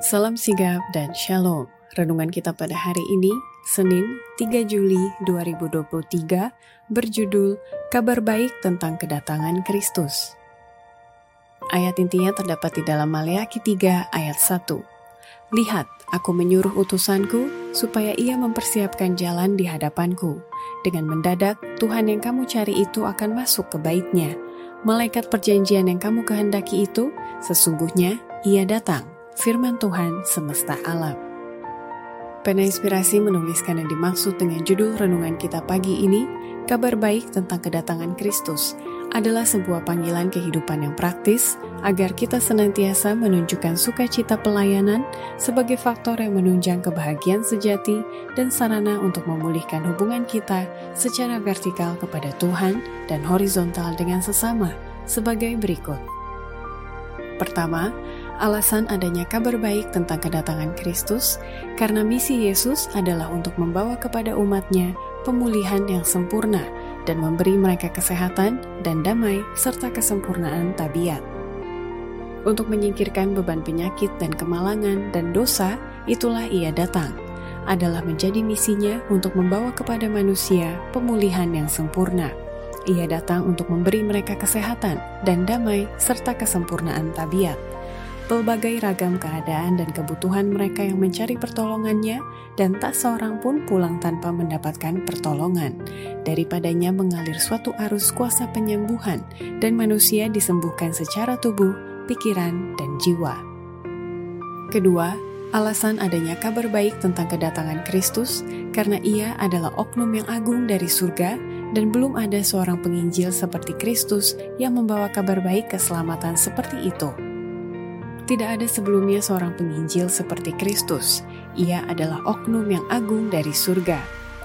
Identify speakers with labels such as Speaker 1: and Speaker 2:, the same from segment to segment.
Speaker 1: Salam sigap dan shalom. Renungan kita pada hari ini, Senin 3 Juli 2023, berjudul Kabar Baik tentang Kedatangan Kristus. Ayat intinya terdapat di dalam Maleakhi 3 ayat 1. Lihat, aku menyuruh utusanku supaya ia mempersiapkan jalan di hadapanku. Dengan mendadak, Tuhan yang kamu cari itu akan masuk ke baitnya. Malaikat perjanjian yang kamu kehendaki itu, sesungguhnya ia datang firman Tuhan semesta alam. Pena Inspirasi menuliskan yang dimaksud dengan judul renungan kita pagi ini, kabar baik tentang kedatangan Kristus, adalah sebuah panggilan kehidupan yang praktis agar kita senantiasa menunjukkan sukacita pelayanan sebagai faktor yang menunjang kebahagiaan sejati dan sarana untuk memulihkan hubungan kita secara vertikal kepada Tuhan dan horizontal dengan sesama sebagai berikut. Pertama, alasan adanya kabar baik tentang kedatangan Kristus karena misi Yesus adalah untuk membawa kepada umatnya pemulihan yang sempurna dan memberi mereka kesehatan dan damai serta kesempurnaan tabiat. Untuk menyingkirkan beban penyakit dan kemalangan dan dosa, itulah ia datang, adalah menjadi misinya untuk membawa kepada manusia pemulihan yang sempurna. Ia datang untuk memberi mereka kesehatan dan damai serta kesempurnaan tabiat pelbagai ragam keadaan dan kebutuhan mereka yang mencari pertolongannya, dan tak seorang pun pulang tanpa mendapatkan pertolongan. Daripadanya mengalir suatu arus kuasa penyembuhan, dan manusia disembuhkan secara tubuh, pikiran, dan jiwa. Kedua, alasan adanya kabar baik tentang kedatangan Kristus karena ia adalah oknum yang agung dari surga dan belum ada seorang penginjil seperti Kristus yang membawa kabar baik keselamatan seperti itu. Tidak ada sebelumnya seorang penginjil seperti Kristus. Ia adalah oknum yang agung dari surga.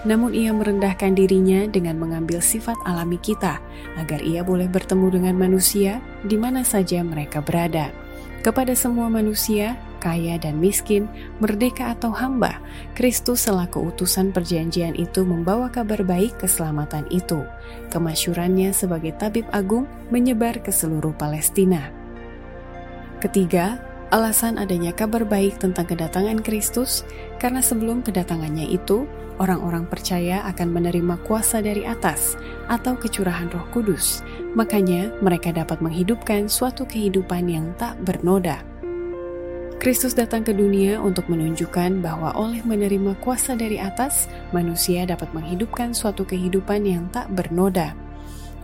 Speaker 1: Namun ia merendahkan dirinya dengan mengambil sifat alami kita, agar ia boleh bertemu dengan manusia di mana saja mereka berada. Kepada semua manusia, kaya dan miskin, merdeka atau hamba, Kristus selaku utusan perjanjian itu membawa kabar baik keselamatan itu. Kemasyurannya sebagai tabib agung menyebar ke seluruh Palestina. Ketiga, alasan adanya kabar baik tentang kedatangan Kristus karena sebelum kedatangannya itu, orang-orang percaya akan menerima kuasa dari atas atau kecurahan Roh Kudus. Makanya, mereka dapat menghidupkan suatu kehidupan yang tak bernoda. Kristus datang ke dunia untuk menunjukkan bahwa oleh menerima kuasa dari atas, manusia dapat menghidupkan suatu kehidupan yang tak bernoda.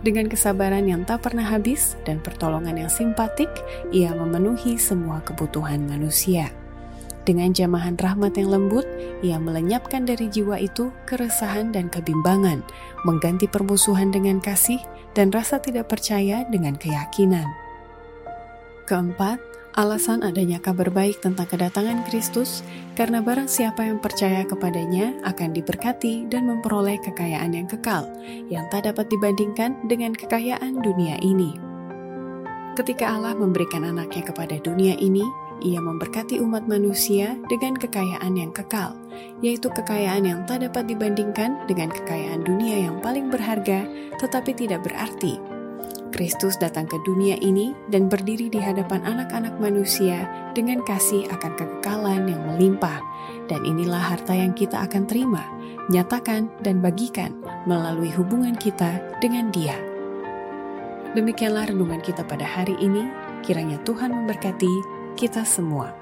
Speaker 1: Dengan kesabaran yang tak pernah habis dan pertolongan yang simpatik, ia memenuhi semua kebutuhan manusia. Dengan jamahan rahmat yang lembut, ia melenyapkan dari jiwa itu keresahan dan kebimbangan, mengganti permusuhan dengan kasih dan rasa tidak percaya dengan keyakinan. Keempat, Alasan adanya kabar baik tentang kedatangan Kristus karena barang siapa yang percaya kepadanya akan diberkati dan memperoleh kekayaan yang kekal yang tak dapat dibandingkan dengan kekayaan dunia ini. Ketika Allah memberikan anaknya kepada dunia ini, ia memberkati umat manusia dengan kekayaan yang kekal, yaitu kekayaan yang tak dapat dibandingkan dengan kekayaan dunia yang paling berharga tetapi tidak berarti Kristus datang ke dunia ini dan berdiri di hadapan anak-anak manusia dengan kasih akan kekekalan yang melimpah. Dan inilah harta yang kita akan terima, nyatakan, dan bagikan melalui hubungan kita dengan Dia. Demikianlah renungan kita pada hari ini. Kiranya Tuhan memberkati kita semua.